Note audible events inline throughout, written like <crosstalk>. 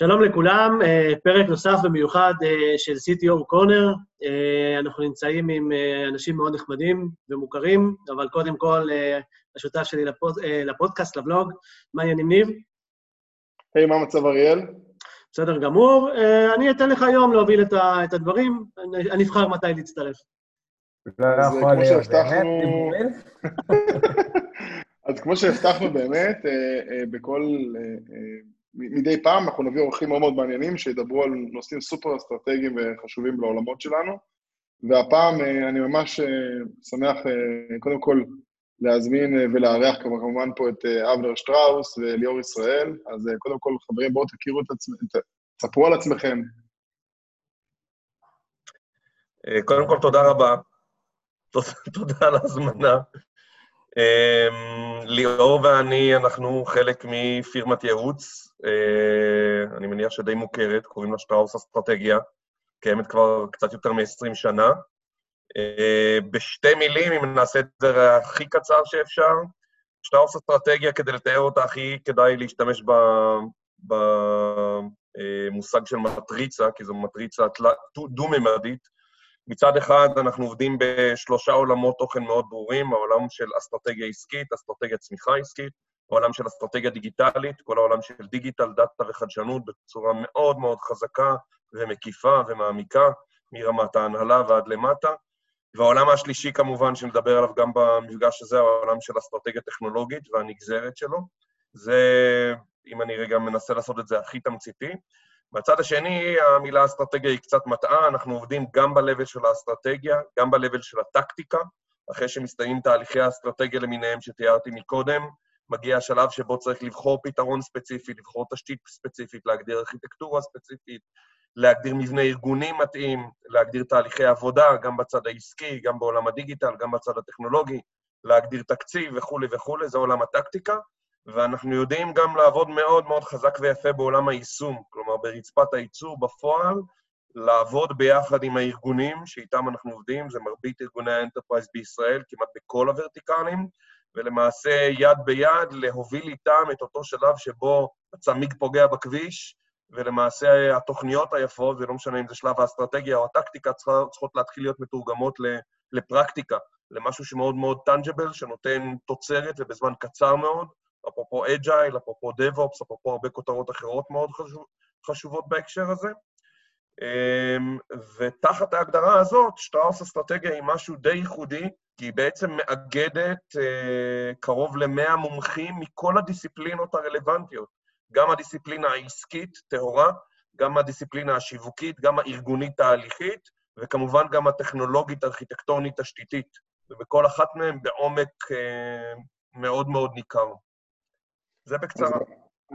שלום לכולם, אה, פרק נוסף ומיוחד אה, של CTO קורנר. אנחנו נמצאים עם אה, אנשים מאוד נחמדים ומוכרים, אבל קודם כל, השותף שלי לפוד, לפודקאסט, לבלוג, מה העניינים ניב? היי, hey, מה המצב אריאל? בסדר גמור. אני אתן לך היום להוביל את הדברים, אני אבחר מתי להצטרף. לא יכול להיות, באמת? <laughs> אז כמו שהבטחנו באמת, בכל מדי פעם אנחנו נביא אורחים מאוד מאוד מעניינים שידברו על נושאים סופר אסטרטגיים וחשובים לעולמות שלנו. והפעם אה, אני ממש אה, שמח אה, קודם כל להזמין ולארח כמובן פה את אבנר שטראוס וליאור ישראל. אז קודם כל, חברים, בואו תכירו את עצמכם, תספרו על עצמכם. קודם כל, תודה רבה. תודה על ההזמנה. אמ, ליאור ואני, אנחנו חלק מפירמת ייעוץ, אה, אני מניח שדי מוכרת, קוראים לה שטראוס אסטרטגיה, קיימת כבר קצת יותר מ-20 שנה. אה, בשתי מילים, אם נעשה את זה הכי קצר שאפשר, שטראוס אסטרטגיה, כדי לתאר אותה, הכי כדאי להשתמש במושג של מטריצה, כי זו מטריצה דו-ממדית, מצד אחד, אנחנו עובדים בשלושה עולמות תוכן מאוד ברורים, העולם של אסטרטגיה עסקית, אסטרטגיית צמיחה עסקית, העולם של אסטרטגיה דיגיטלית, כל העולם של דיגיטל, דאטה וחדשנות בצורה מאוד מאוד חזקה ומקיפה ומעמיקה, מרמת ההנהלה ועד למטה. והעולם השלישי, כמובן, שנדבר עליו גם במפגש הזה, העולם של אסטרטגיה טכנולוגית והנגזרת שלו. זה, אם אני רגע מנסה לעשות את זה הכי תמציתי. מהצד השני, המילה אסטרטגיה היא קצת מטעה, אנחנו עובדים גם ב-level של האסטרטגיה, גם ב-level של הטקטיקה. אחרי שמסתיימים תהליכי האסטרטגיה למיניהם שתיארתי מקודם, מגיע השלב שבו צריך לבחור פתרון ספציפי, לבחור תשתית ספציפית, להגדיר ארכיטקטורה ספציפית, להגדיר מבנה ארגוני מתאים, להגדיר תהליכי עבודה, גם בצד העסקי, גם בעולם הדיגיטל, גם בצד הטכנולוגי, להגדיר תקציב וכולי וכולי, זה עולם הטקטיקה. ואנחנו יודעים גם לעבוד מאוד מאוד חזק ויפה בעולם היישום, כלומר ברצפת הייצור בפועל, לעבוד ביחד עם הארגונים שאיתם אנחנו עובדים, זה מרבית ארגוני ה enterprise בישראל, כמעט בכל הוורטיקלים, ולמעשה יד ביד להוביל איתם את אותו שלב שבו הצמיג פוגע בכביש, ולמעשה התוכניות היפות, ולא משנה אם זה שלב האסטרטגיה או הטקטיקה, צריכות להתחיל להיות מתורגמות לפרקטיקה, למשהו שמאוד מאוד tangible, שנותן תוצרת ובזמן קצר מאוד, אפרופו agile, אפרופו DevOps, אפרופו הרבה כותרות אחרות מאוד חשוב, חשובות בהקשר הזה. אמ, ותחת ההגדרה הזאת, שטראוס אסטרטגיה היא משהו די ייחודי, כי היא בעצם מאגדת אה, קרוב ל-100 מומחים מכל הדיסציפלינות הרלוונטיות, גם הדיסציפלינה העסקית, טהורה, גם הדיסציפלינה השיווקית, גם הארגונית-תהליכית, וכמובן גם הטכנולוגית-ארכיטקטונית-תשתיתית, ובכל אחת מהן בעומק אה, מאוד מאוד ניכר. זה בקצרה.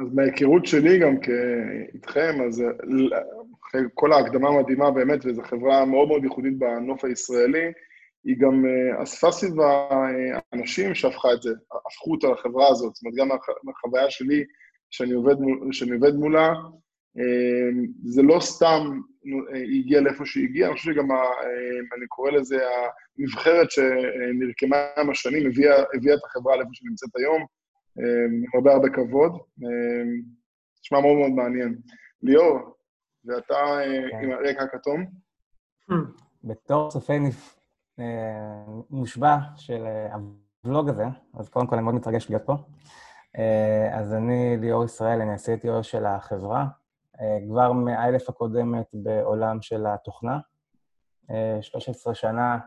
אז, מההיכרות שלי גם איתכם, אז אחרי כל ההקדמה המדהימה באמת, וזו חברה מאוד מאוד ייחודית בנוף הישראלי, היא גם אה, אספה סביבה אה, אנשים שהפכה את זה, הפכו אותה לחברה הזאת. זאת אומרת, גם מהחוויה שלי, שאני עובד, שאני עובד מולה, אה, זה לא סתם היא הגיעה לאיפה שהיא הגיעה, אני חושב שגם, אני קורא לזה, הנבחרת שנרקמה עם השנים, הביאה, הביאה את החברה לאיפה שהיא נמצאת היום. עם הרבה הרבה כבוד. נשמע מאוד מאוד מעניין. ליאור, ואתה כן. עם הרקע הכתום? בתור צופה אה, מושבע של אה, הוולוג הזה, אז קודם כל אני מאוד מתרגש להיות פה. אה, אז אני ליאור ישראל, אני ה-CTO של החברה, כבר מהאלף הקודמת בעולם של התוכנה. 13 שנה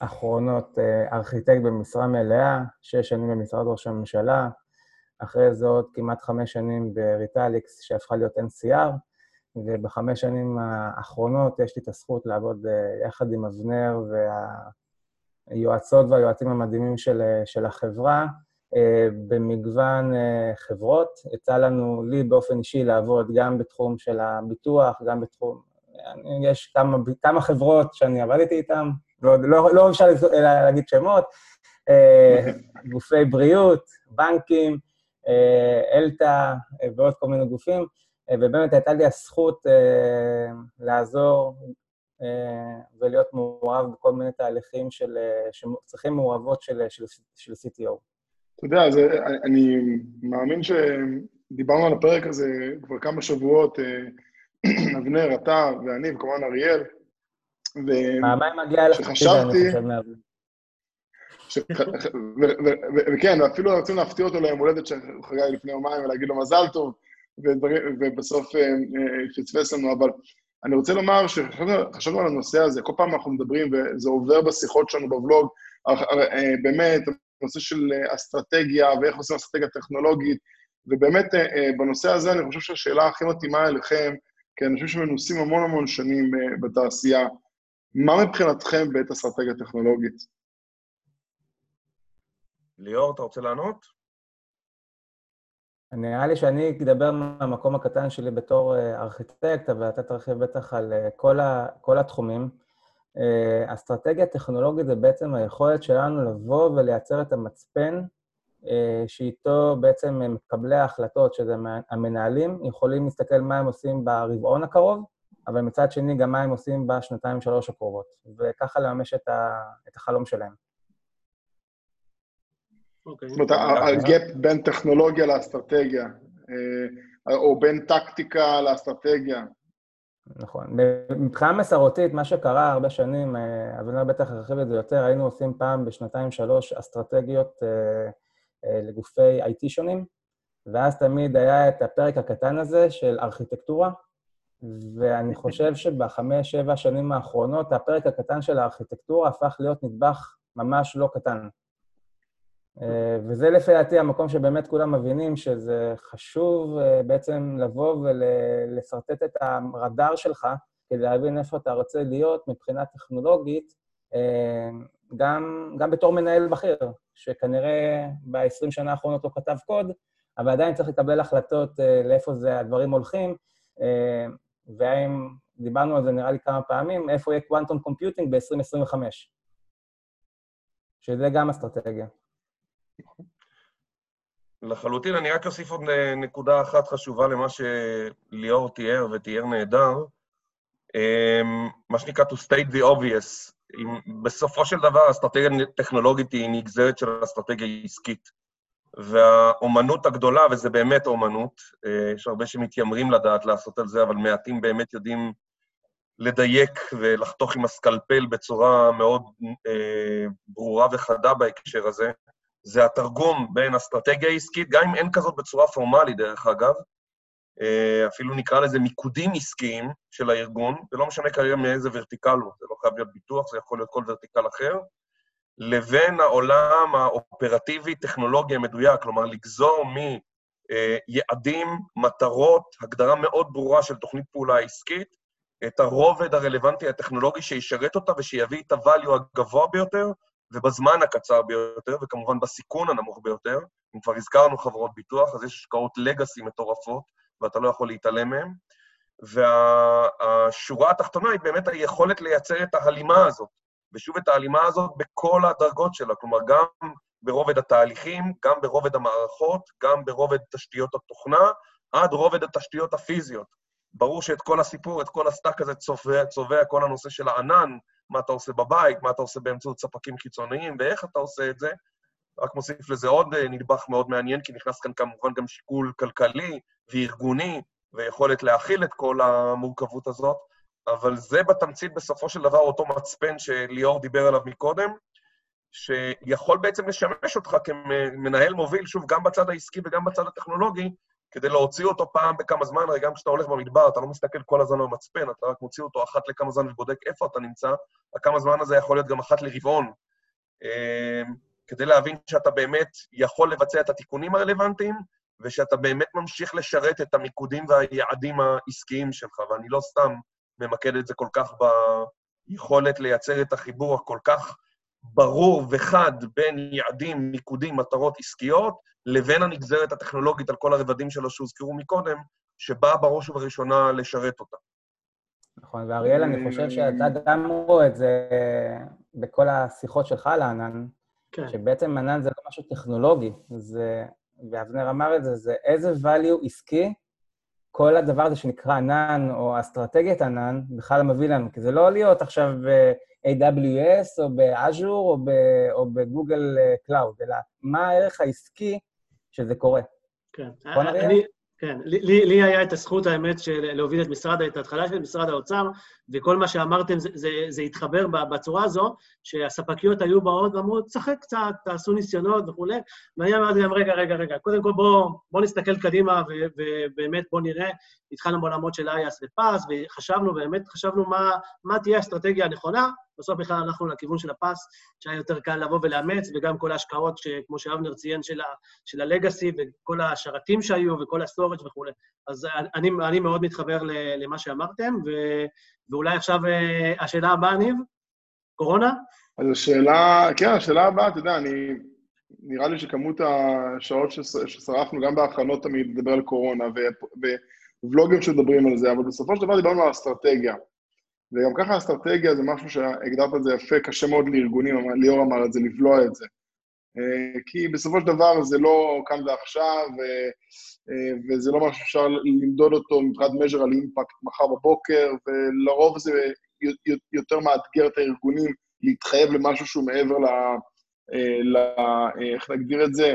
אחרונות ארכיטקט במשרה מלאה, שש שנים במשרד ראש הממשלה, אחרי זה עוד כמעט חמש שנים בריטליקס, שהפכה להיות NCR, ובחמש שנים האחרונות יש לי את הזכות לעבוד אה, יחד עם אבנר והיועצות והיועצים המדהימים של, אה, של החברה אה, במגוון חברות. יצא לנו, לי באופן אישי, לעבוד גם בתחום של הביטוח, גם בתחום... יש כמה, כמה חברות שאני עבדתי איתן, לא, לא, לא אפשר להגיד שמות, <laughs> גופי בריאות, בנקים, אלתא ועוד כל מיני גופים. אה, ובאמת הייתה לי הזכות אה, לעזור אה, ולהיות מעורב בכל מיני תהליכים של, שצריכים מעורבות של, של, של CTO. אתה יודע, זה, אני מאמין ש... דיברנו על הפרק הזה כבר כמה שבועות, <clears throat> אבנר, אתה ואני, וכמובן אריאל. פעמיים מגיע לך, שחשבתי... <laughs> וכן, ואפילו רצינו להפתיע אותו ליום הולדת שחגג לפני יומיים ולהגיד לו מזל טוב, ובסוף פספס לנו, אבל אני רוצה לומר שחשבנו על הנושא הזה, כל פעם אנחנו מדברים, וזה עובר בשיחות שלנו בבלוג, באמת, הנושא של אסטרטגיה ואיך עושים אסטרטגיה טכנולוגית, ובאמת, בנושא הזה אני חושב שהשאלה הכי מתאימה אליכם, כי אנשים שמנוסים המון המון שנים בתעשייה, מה מבחינתכם בעת אסטרטגיה טכנולוגית? ליאור, אתה רוצה לענות? נראה לי שאני אדבר מהמקום הקטן שלי בתור ארכיטקט, אבל אתה תרחיב בטח על כל, ה, כל התחומים. אסטרטגיה טכנולוגית זה בעצם היכולת שלנו לבוא ולייצר את המצפן שאיתו בעצם מקבלי ההחלטות, שזה המנהלים, יכולים להסתכל מה הם עושים ברבעון הקרוב, אבל מצד שני גם מה הם עושים בשנתיים-שלוש הקרובות, וככה לממש את, ה, את החלום שלהם. אוקיי. זאת אומרת, הגאפ בין טכנולוגיה לאסטרטגיה, או בין טקטיקה לאסטרטגיה. נכון. מבחינה מסורתית, מה שקרה הרבה שנים, אבנר בטח הרחיב את זה יותר, היינו עושים פעם בשנתיים-שלוש אסטרטגיות לגופי IT שונים, ואז תמיד היה את הפרק הקטן הזה של ארכיטקטורה, ואני חושב שבחמש-שבע שנים האחרונות, הפרק הקטן של הארכיטקטורה הפך להיות נדבך ממש לא קטן. וזה לפי דעתי המקום שבאמת כולם מבינים שזה חשוב בעצם לבוא ולשרטט את הרדאר שלך כדי להבין איפה אתה רוצה להיות מבחינה טכנולוגית, גם, גם בתור מנהל בכיר, שכנראה ב-20 שנה האחרונות לא כתב קוד, אבל עדיין צריך לקבל החלטות לאיפה זה הדברים הולכים, והאם, דיברנו על זה נראה לי כמה פעמים, איפה יהיה קוואנטום קומפיוטינג ב-2025, שזה גם אסטרטגיה. לחלוטין, אני רק אוסיף עוד נקודה אחת חשובה למה שליאור תיאר, ותיאר נהדר, מה שנקרא to state the obvious. בסופו של דבר, אסטרטגיה טכנולוגית היא נגזרת של אסטרטגיה עסקית. והאומנות הגדולה, וזה באמת אומנות, יש הרבה שמתיימרים לדעת לעשות על זה, אבל מעטים באמת יודעים לדייק ולחתוך עם הסקלפל בצורה מאוד אה, ברורה וחדה בהקשר הזה, זה התרגום בין אסטרטגיה עסקית, גם אם אין כזאת בצורה פורמלית, דרך אגב, אפילו נקרא לזה מיקודים עסקיים של הארגון, ולא משנה כרגע מאיזה ורטיקל הוא, זה לא חייב להיות ביטוח, זה יכול להיות כל ורטיקל אחר, לבין העולם האופרטיבי-טכנולוגי המדויק, כלומר, לגזור מיעדים, מטרות, הגדרה מאוד ברורה של תוכנית פעולה עסקית, את הרובד הרלוונטי הטכנולוגי שישרת אותה ושיביא את ה-value הגבוה ביותר, ובזמן הקצר ביותר, וכמובן בסיכון הנמוך ביותר. אם כבר הזכרנו חברות ביטוח, אז יש השקעות לגאסי מטורפות, ואתה לא יכול להתעלם מהן. והשורה התחתונה היא באמת היכולת לייצר את ההלימה הזאת, ושוב את ההלימה הזאת בכל הדרגות שלה, כלומר, גם ברובד התהליכים, גם ברובד המערכות, גם ברובד תשתיות התוכנה, עד רובד התשתיות הפיזיות. ברור שאת כל הסיפור, את כל ה stack הזה צובע, צובע כל הנושא של הענן, מה אתה עושה בבית, מה אתה עושה באמצעות ספקים חיצוניים, ואיך אתה עושה את זה. רק מוסיף לזה עוד נדבך מאוד מעניין, כי נכנס כאן כמובן גם שיקול כלכלי וארגוני, ויכולת להכיל את כל המורכבות הזאת, אבל זה בתמצית בסופו של דבר אותו מצפן שליאור דיבר עליו מקודם, שיכול בעצם לשמש אותך כמנהל מוביל, שוב, גם בצד העסקי וגם בצד הטכנולוגי, כדי להוציא אותו פעם בכמה זמן, הרי גם כשאתה הולך במדבר, אתה לא מסתכל כל הזמן במצפן, אתה רק מוציא אותו אחת לכמה זמן ובודק איפה אתה נמצא, הכמה זמן הזה יכול להיות גם אחת לרבעון, כדי להבין שאתה באמת יכול לבצע את התיקונים הרלוונטיים, ושאתה באמת ממשיך לשרת את המיקודים והיעדים העסקיים שלך, ואני לא סתם ממקד את זה כל כך ביכולת לייצר את החיבור הכל כך ברור וחד בין יעדים, מיקודים, מטרות עסקיות, לבין הנגזרת הטכנולוגית על כל הרבדים שלו שהוזכרו מקודם, שבאה בראש ובראשונה לשרת אותה. נכון, ואריאל, אני חושב שאתה גם רואה את זה בכל השיחות שלך על הענן, כן. שבעצם ענן זה לא משהו טכנולוגי, זה, ואבנר אמר את זה, זה איזה value עסקי כל הדבר הזה שנקרא ענן, או אסטרטגיית ענן, בכלל מביא לנו, כי זה לא להיות עכשיו ב-AWS, או ב Azure, או ב Google Cloud, אלא מה הערך העסקי שזה קורה. כן. אני, כן, לי, לי היה את הזכות, האמת, של להוביל את משרד, את ההתחלה של משרד האוצר, וכל מה שאמרתם, זה, זה, זה התחבר בצורה הזו, שהספקיות היו באות ואמרו, תשחק קצת, תעשו ניסיונות וכולי, ואני אמרתי להם, רגע, רגע, רגע, קודם כל בואו בוא נסתכל קדימה, ו, ובאמת בואו נראה, התחלנו בעולמות של IaaS ו PaaS, וחשבנו, באמת חשבנו מה, מה תהיה האסטרטגיה הנכונה, בסוף בכלל הלכנו לכיוון של ה PaaS, שהיה יותר קל לבוא ולאמץ, וגם כל ההשקעות, כמו שאבנר ציין, של, ה, של ה legacy, וכל השרתים שהיו, וכל ה storage וכולי. אז אני, אני מאוד מתחבר למה שאמרתם, ו, ואולי עכשיו אה, השאלה הבאה, ניב? קורונה? אז השאלה, כן, השאלה הבאה, אתה יודע, אני... נראה לי שכמות השעות ששרפנו, גם בהכנות תמיד, לדבר על קורונה, ובלוגים שמדברים על זה, אבל בסופו של דבר דיברנו על אסטרטגיה. וגם ככה אסטרטגיה זה משהו שהגדרת את זה יפה, קשה מאוד לארגונים, ליאור אמר את זה, לבלוע את זה. אה, כי בסופו של דבר זה לא כאן ועכשיו, וזה לא משהו שאפשר למדוד אותו מבחינת measure על אימפקט מחר בבוקר, ולרוב זה יותר מאתגר את הארגונים להתחייב למשהו שהוא מעבר ל... אה, ל... איך נגדיר את זה?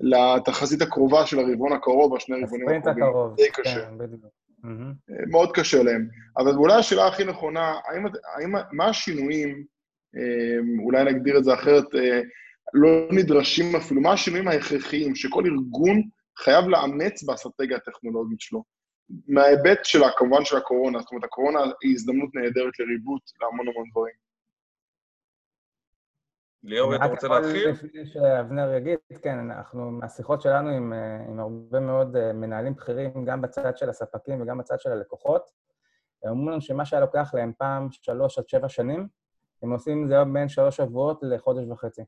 לתחזית הקרובה של הרבעון הקרוב, השני הרבעונים הקרובים. הקרוב, די קשה. כן, בדיוק. Mm-hmm. מאוד קשה להם. אבל אולי השאלה הכי נכונה, האם, האם, מה השינויים, אולי נגדיר את זה אחרת, לא נדרשים אפילו, מה השינויים ההכרחיים שכל ארגון חייב לאמץ באסטרטגיה הטכנולוגית שלו. מההיבט שלה, כמובן של הקורונה, זאת אומרת, הקורונה היא הזדמנות נהדרת לריבוט להמון המון דברים. ליאור, אתה רוצה להתחיל? לפני שאבנר יגיד, כן, אנחנו, מהשיחות שלנו עם, עם הרבה מאוד אה, מנהלים בכירים, גם בצד של הספקים וגם בצד של הלקוחות, הם אומרים לנו שמה שהיה לוקח להם פעם שלוש עד שבע שנים, הם עושים את זה בין שלוש שבועות לחודש וחצי.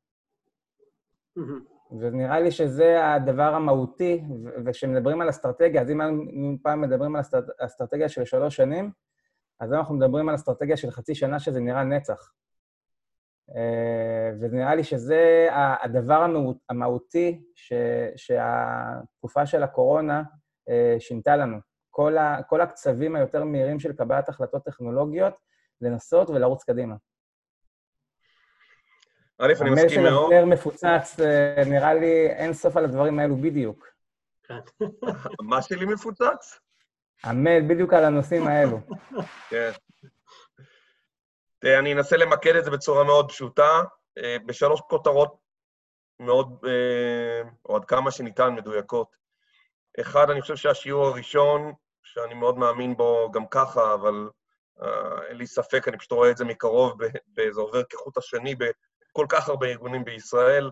ונראה לי שזה הדבר המהותי, וכשמדברים על אסטרטגיה, אז אם פעם מדברים על אסטרטגיה של שלוש שנים, אז אנחנו מדברים על אסטרטגיה של חצי שנה שזה נראה נצח. אה, ונראה לי שזה הדבר המהותי ש, שהתקופה של הקורונה אה, שינתה לנו. כל, ה, כל הקצבים היותר מהירים של קבלת החלטות טכנולוגיות, לנסות ולרוץ קדימה. א', אני מסכים מאוד. המייל של מפוצץ, אה, נראה לי אין סוף על הדברים האלו בדיוק. מה שלי מפוצץ? המייל בדיוק על הנושאים האלו. כן. אני אנסה למקד את זה בצורה מאוד פשוטה, אה, בשלוש כותרות מאוד, אה, או עד כמה שניתן, מדויקות. אחד, אני חושב שהשיעור הראשון, שאני מאוד מאמין בו גם ככה, אבל אין לי ספק, אני פשוט רואה את זה מקרוב, זה עובר כחוט השני כל כך הרבה ארגונים בישראל,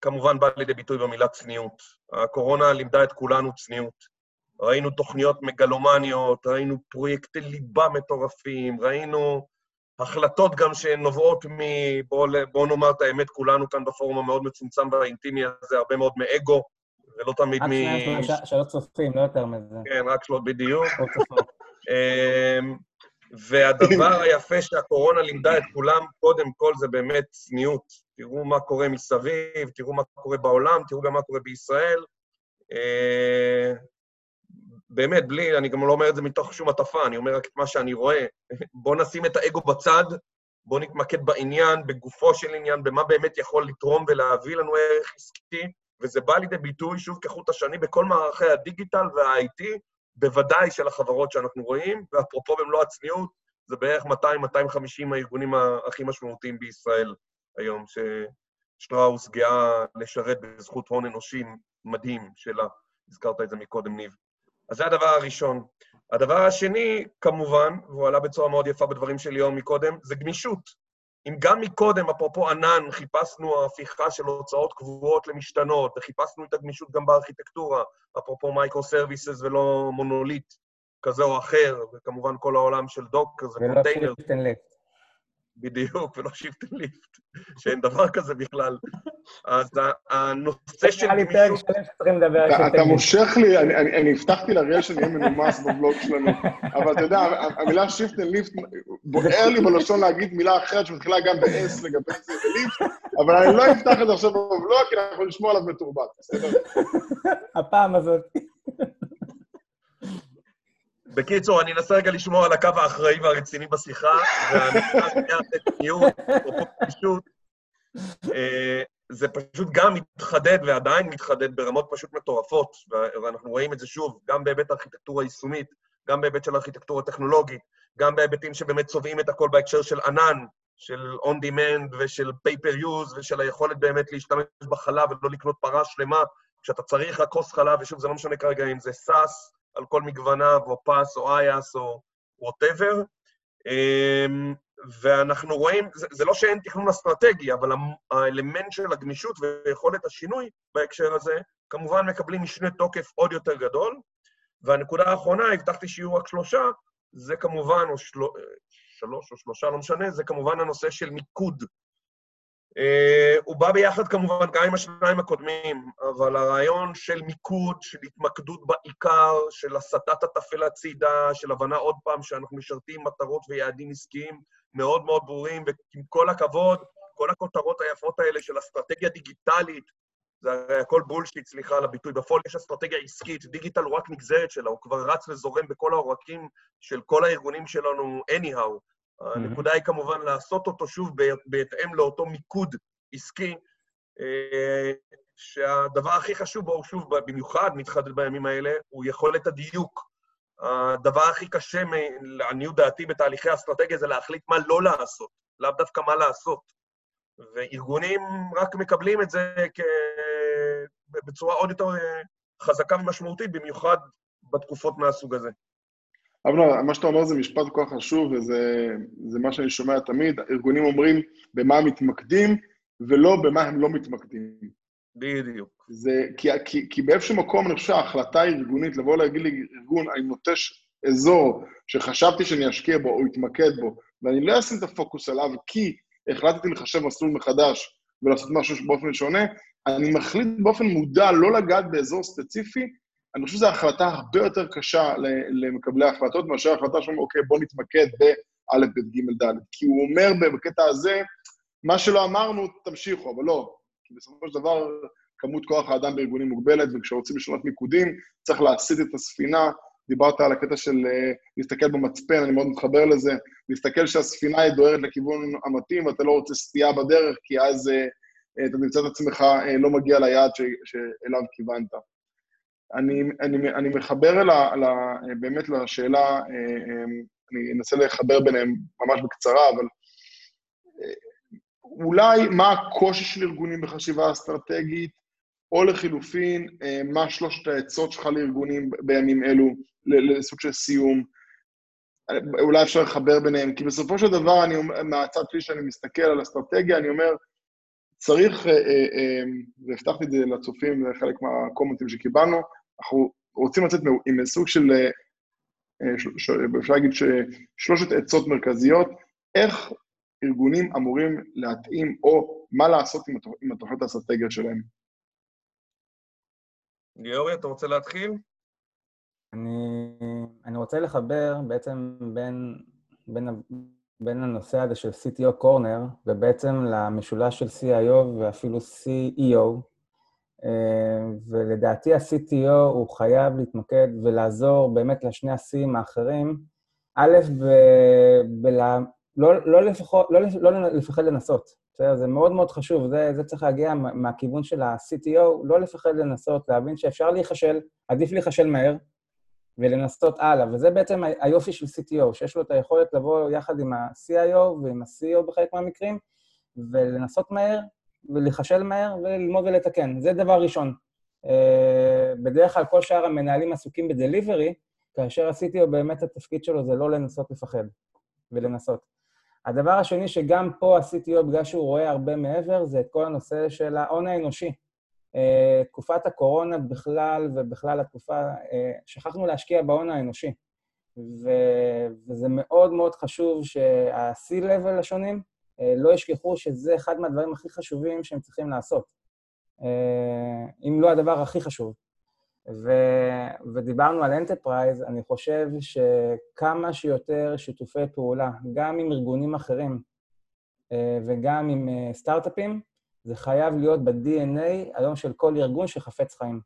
כמובן בא לידי ביטוי במילה צניעות. הקורונה לימדה את כולנו צניעות. ראינו תוכניות מגלומניות, ראינו פרויקטי ליבה מטורפים, ראינו החלטות גם שנובעות מ... בואו בוא נאמר את האמת, כולנו כאן בפורום המאוד מצומצם והאינטימי הזה, הרבה מאוד מאגו, ולא תמיד מ... רק שני שלוש צופים, לא יותר מזה. כן, רק שלוש, בדיוק. <laughs> והדבר היפה שהקורונה לימדה את כולם, קודם כל, זה באמת צניעות. תראו מה קורה מסביב, תראו מה קורה בעולם, תראו גם מה קורה בישראל. אה, באמת, בלי, אני גם לא אומר את זה מתוך שום הטפה, אני אומר רק את מה שאני רואה. בואו נשים את האגו בצד, בואו נתמקד בעניין, בגופו של עניין, במה באמת יכול לתרום ולהביא לנו ערך עסקי, וזה בא לידי ביטוי, שוב, כחוט השני, בכל מערכי הדיגיטל וה-IT, בוודאי של החברות שאנחנו רואים, ואפרופו במלוא הצניעות, זה בערך 200-250 הארגונים הכי משמעותיים בישראל היום, ששטראוס גאה לשרת בזכות הון אנושי מדהים שלה. הזכרת את זה מקודם, ניב. אז זה הדבר הראשון. הדבר השני, כמובן, והוא עלה בצורה מאוד יפה בדברים של ליאור מקודם, זה גמישות. אם גם מקודם, אפרופו ענן, חיפשנו הפיכה של הוצאות קבועות למשתנות, וחיפשנו את הגמישות גם בארכיטקטורה, אפרופו microservices ולא מונוליט כזה או אחר, וכמובן כל העולם של Docker זה קונטיינר. בדיוק, ולא shift lift, שאין דבר כזה בכלל. אז הנושא של גמישות... אתה מושך לי, אני הבטחתי לאריאל שאני אהיה מנומס בבלוג שלנו, אבל אתה יודע, המילה shift lift, בוער לי בלשון להגיד מילה אחרת שמתחילה גם ב-S לגבי זה ו lift, אבל אני לא אפתח את זה עכשיו בבלוג, כי אנחנו נשמור עליו מתורבת, בסדר? הפעם הזאת. בקיצור, אני אנסה רגע לשמור על הקו האחראי והרציני בשיחה, והנקודה השנייה, לתת ניהול, אפרופו פשוט, אה, זה פשוט גם מתחדד ועדיין מתחדד ברמות פשוט מטורפות, ואנחנו רואים את זה שוב, גם בהיבט הארכיטקטורה היישומית, גם בהיבט של הארכיטקטורה הטכנולוגית, גם בהיבטים שבאמת צובעים את הכל בהקשר של ענן, של on demand ושל pay per use ושל היכולת באמת להשתמש בחלב ולא לקנות פרה שלמה כשאתה צריך רק כוס חלב, ושוב, זה לא משנה כרגע אם זה SaaS על כל מגווניו, או PaaS, או IaaS, או whatever. אמ, ואנחנו רואים, זה, זה לא שאין תכנון אסטרטגי, אבל האלמנט של הגמישות ויכולת השינוי בהקשר הזה, כמובן מקבלים משנה תוקף עוד יותר גדול. והנקודה האחרונה, הבטחתי שיהיו רק שלושה, זה כמובן, או של... שלוש או שלושה, לא משנה, זה כמובן הנושא של מיקוד. Uh, הוא בא ביחד כמובן גם עם השניים הקודמים, אבל הרעיון של מיקוד, של התמקדות בעיקר, של הסטת הטפל הצידה, של הבנה עוד פעם שאנחנו משרתים מטרות ויעדים עסקיים מאוד מאוד ברורים, ועם כל הכבוד, כל הכותרות היפות האלה של אסטרטגיה דיגיטלית, זה הרי הכל בולשיט, סליחה על הביטוי, בפועל יש אסטרטגיה עסקית, דיגיטל הוא רק נגזרת שלה, הוא כבר רץ וזורם בכל העורקים של כל הארגונים שלנו anyhow. הנקודה היא כמובן לעשות אותו שוב בהתאם לאותו מיקוד עסקי, אה, שהדבר הכי חשוב בו, שוב, במיוחד מתחדד בימים האלה, הוא יכולת הדיוק. הדבר הכי קשה, לעניות דעתי, בתהליכי אסטרטגיה זה להחליט מה לא לעשות, לאו דווקא מה לעשות. וארגונים רק מקבלים את זה. בצורה עוד יותר אה, חזקה ומשמעותית, במיוחד בתקופות מהסוג הזה. אבנר, מה שאתה אומר זה משפט כל כך חשוב, וזה מה שאני שומע תמיד. ארגונים אומרים במה הם מתמקדים, ולא במה הם לא מתמקדים. בדיוק. זה, כי, כי, כי באיזשהו מקום, אני חושב שההחלטה הארגונית, לבוא להגיד לארגון, אני נוטש אזור שחשבתי שאני אשקיע בו או אתמקד בו, ואני לא אשים את הפוקוס עליו כי החלטתי לחשב מסלול מחדש ולעשות משהו באופן שונה, אני מחליט באופן מודע לא לגעת באזור ספציפי, אני חושב שזו החלטה הרבה יותר קשה למקבלי ההחלטות, מאשר החלטה שאומרים, אוקיי, בוא נתמקד באלף, ב', ג', ד'. כי הוא אומר בקטע הזה, מה שלא אמרנו, תמשיכו, אבל לא. כי בסופו של דבר, כמות כוח האדם בארגונים מוגבלת, וכשרוצים לשנות מיקודים, צריך להסיט את הספינה. דיברת על הקטע של uh, להסתכל במצפן, אני מאוד מתחבר לזה, להסתכל שהספינה היא דוהרת לכיוון המתאים, ואתה לא רוצה סטייה בדרך, כי אז uh, אתה נמצא את עצמך לא מגיע ליעד שאליו כיוונת. אני, אני, אני מחבר אל ה, אל ה, באמת לשאלה, אני אנסה לחבר ביניהם ממש בקצרה, אבל אולי מה הקושי של ארגונים בחשיבה אסטרטגית, או לחילופין, מה שלושת העצות שלך לארגונים בימים אלו, לסוג של סיום. אולי אפשר לחבר ביניהם, כי בסופו של דבר, אני, מהצד שלי שאני מסתכל על אסטרטגיה, אני אומר, צריך, והבטחתי את זה לצופים, זה חלק מהקומנטים שקיבלנו, אנחנו רוצים לצאת עם סוג של, אה, אפשר להגיד שלושת עצות מרכזיות, איך ארגונים אמורים להתאים, או מה לעשות עם התוכניות האסטרטגיות שלהם. גיאורי, אתה רוצה להתחיל? אני, אני רוצה לחבר בעצם בין, בין, בין הנושא הזה של CTO קורנר, ובעצם למשולש של CIO ואפילו CEO, ולדעתי ה-CTO הוא חייב להתמקד ולעזור באמת לשני ה-C'ים האחרים, א', ב... ב... לא, לא, לפחות, לא, לא לפחד לנסות, בסדר? זה מאוד מאוד חשוב, זה, זה צריך להגיע מהכיוון של ה-CTO, לא לפחד לנסות, להבין שאפשר להיכשל, עדיף להיכשל מהר, ולנסות הלאה. וזה בעצם היופי של CTO, שיש לו את היכולת לבוא יחד עם ה-CIO ועם ה-CEO בחלק מהמקרים, ולנסות מהר, ולהיכשל מהר וללמוד ולתקן. זה דבר ראשון. Uh, בדרך כלל כל שאר המנהלים עסוקים בדליברי, כאשר ה-CTO באמת התפקיד שלו זה לא לנסות לפחד ולנסות. הדבר השני שגם פה ה-CTO, בגלל שהוא רואה הרבה מעבר, זה את כל הנושא של ההון האנושי. אה, תקופת הקורונה בכלל, ובכלל התקופה, אה, שכחנו להשקיע בהון האנושי. ו- וזה מאוד מאוד חשוב שה-C-Level השונים אה, לא ישכחו שזה אחד מהדברים הכי חשובים שהם צריכים לעשות, אה, אם לא הדבר הכי חשוב. ו, ודיברנו על enterprise, אני חושב שכמה שיותר שיתופי פעולה, גם עם ארגונים אחרים אה, וגם עם סטארט-אפים, זה חייב להיות ב-DNA היום של כל ארגון שחפץ חיים.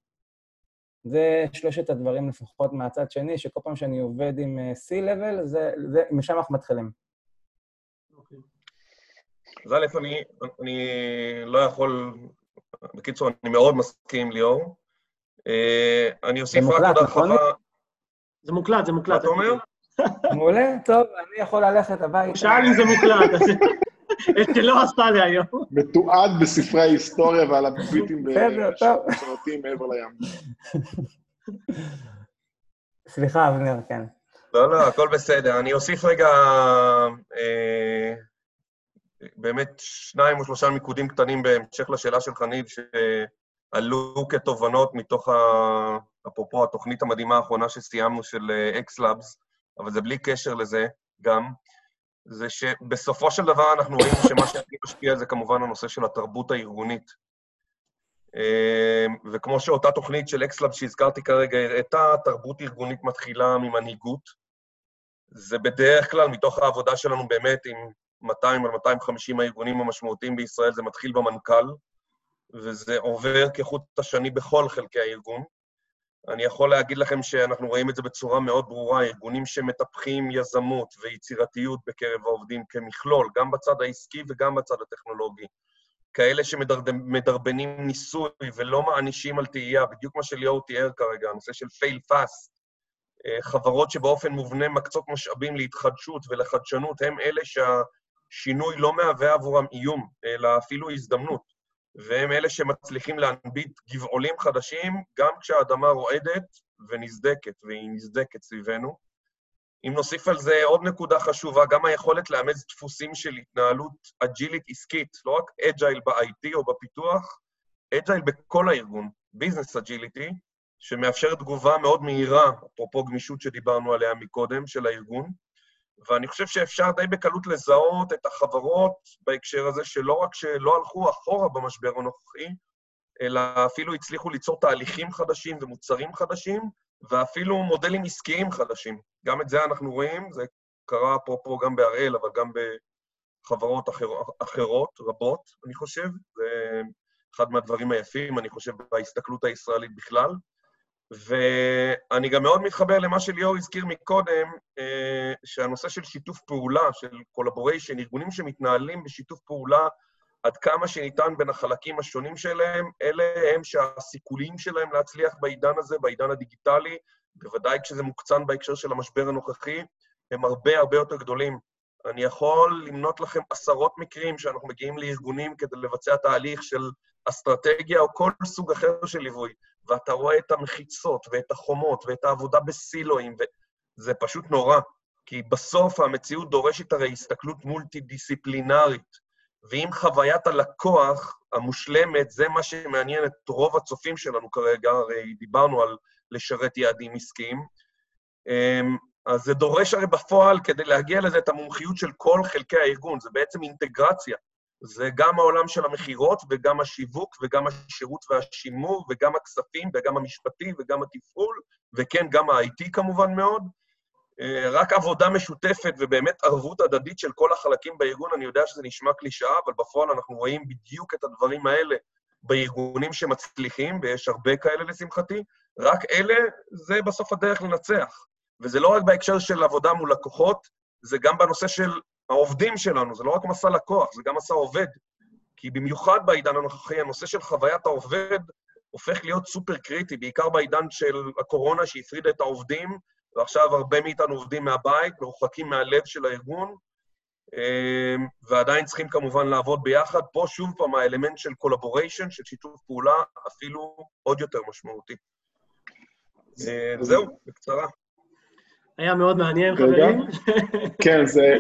זה שלושת הדברים לפחות מהצד שני, שכל פעם שאני עובד עם C-Level, זה, זה, משם אנחנו מתחילים. אז א', אני, אני לא יכול... בקיצור, אני מאוד מסכים, ליאור. אה, אני אוסיף רק עוד נכון? הרחבה... זה מוקלט, זה מוקלט. מה אתה אומר? מעולה, טוב, אני יכול ללכת הוא הביתה. שאל אם זה מוקלט, אז את שלא עשתה לי היום. מתועד בספרי ההיסטוריה ועל הביטים. בשרתים מעבר לים. סליחה, אבנר, כן. לא, לא, הכל בסדר. אני אוסיף רגע אה, באמת שניים או שלושה מיקודים קטנים בהמשך לשאלה של חניב, שעלו כתובנות מתוך, ה, אפרופו התוכנית המדהימה האחרונה שסיימנו של X-Labs, אבל זה בלי קשר לזה גם, זה שבסופו של דבר אנחנו רואים שמה שהכי משפיע זה כמובן הנושא של התרבות הארגונית. אה, וכמו שאותה תוכנית של X-Lab שהזכרתי כרגע הראתה, תרבות ארגונית מתחילה ממנהיגות. זה בדרך כלל, מתוך העבודה שלנו באמת עם 200 על 250 הארגונים המשמעותיים בישראל, זה מתחיל במנכ"ל, וזה עובר כחוט השני בכל חלקי הארגון. אני יכול להגיד לכם שאנחנו רואים את זה בצורה מאוד ברורה, ארגונים שמטפחים יזמות ויצירתיות בקרב העובדים כמכלול, גם בצד העסקי וגם בצד הטכנולוגי. כאלה שמדרבנים ניסוי ולא מענישים על תהייה, בדיוק מה שליאור תיאר כרגע, הנושא של fail fast. אה, חברות שבאופן מובנה מקצות משאבים להתחדשות ולחדשנות, הם אלה שהשינוי לא מהווה עבורם איום, אלא אפילו הזדמנות. והם אלה שמצליחים להנביט גבעולים חדשים, גם כשהאדמה רועדת ונסדקת, והיא נסדקת סביבנו. אם נוסיף על זה עוד נקודה חשובה, גם היכולת לאמץ דפוסים של התנהלות אג'ילית עסקית, לא רק agile ב-IT או בפיתוח, agile בכל הארגון, business agility, שמאפשר תגובה מאוד מהירה, אפרופו גמישות שדיברנו עליה מקודם, של הארגון. ואני חושב שאפשר די בקלות לזהות את החברות בהקשר הזה, שלא רק שלא הלכו אחורה במשבר הנוכחי, אלא אפילו הצליחו ליצור תהליכים חדשים ומוצרים חדשים, ואפילו מודלים עסקיים חדשים. גם את זה אנחנו רואים, זה קרה אפרופו גם בהראל, אבל גם בחברות אחר, אחרות, רבות, אני חושב. זה אחד מהדברים היפים, אני חושב, בהסתכלות הישראלית בכלל. ואני גם מאוד מתחבר למה שליאור הזכיר מקודם, שהנושא של שיתוף פעולה, של collaboration, ארגונים שמתנהלים בשיתוף פעולה עד כמה שניתן בין החלקים השונים שלהם, אלה הם שהסיכויים שלהם להצליח בעידן הזה, בעידן הדיגיטלי, בוודאי כשזה מוקצן בהקשר של המשבר הנוכחי, הם הרבה הרבה יותר גדולים. אני יכול למנות לכם עשרות מקרים שאנחנו מגיעים לארגונים כדי לבצע תהליך של אסטרטגיה או כל סוג אחר של ליווי, ואתה רואה את המחיצות ואת החומות ואת העבודה בסילואים, וזה פשוט נורא, כי בסוף המציאות דורשת הרי הסתכלות מולטי-דיסציפלינרית, ואם חוויית הלקוח המושלמת, זה מה שמעניין את רוב הצופים שלנו כרגע, הרי דיברנו על לשרת יעדים עסקיים, אז זה דורש הרי בפועל, כדי להגיע לזה, את המומחיות של כל חלקי הארגון, זה בעצם אינטגרציה. זה גם העולם של המכירות, וגם השיווק, וגם השירות והשימור, וגם הכספים, וגם המשפטי, וגם התפעול, וכן, גם ה-IT כמובן מאוד. רק עבודה משותפת ובאמת ערבות הדדית של כל החלקים בארגון, אני יודע שזה נשמע קלישאה, אבל בפועל אנחנו רואים בדיוק את הדברים האלה בארגונים שמצליחים, ויש הרבה כאלה לשמחתי, רק אלה, זה בסוף הדרך לנצח. וזה לא רק בהקשר של עבודה מול לקוחות, זה גם בנושא של העובדים שלנו, זה לא רק מסע לקוח, זה גם מסע עובד. כי במיוחד בעידן הנוכחי, הנושא של חוויית העובד הופך להיות סופר קריטי, בעיקר בעידן של הקורונה שהפרידה את העובדים, ועכשיו הרבה מאיתנו עובדים מהבית, מרוחקים מהלב של הארגון, ועדיין צריכים כמובן לעבוד ביחד. פה שוב פעם האלמנט של collaboration, של שיתוף פעולה, אפילו עוד יותר משמעותי. זהו, בקצרה. היה מאוד מעניין, חברים. כן, זה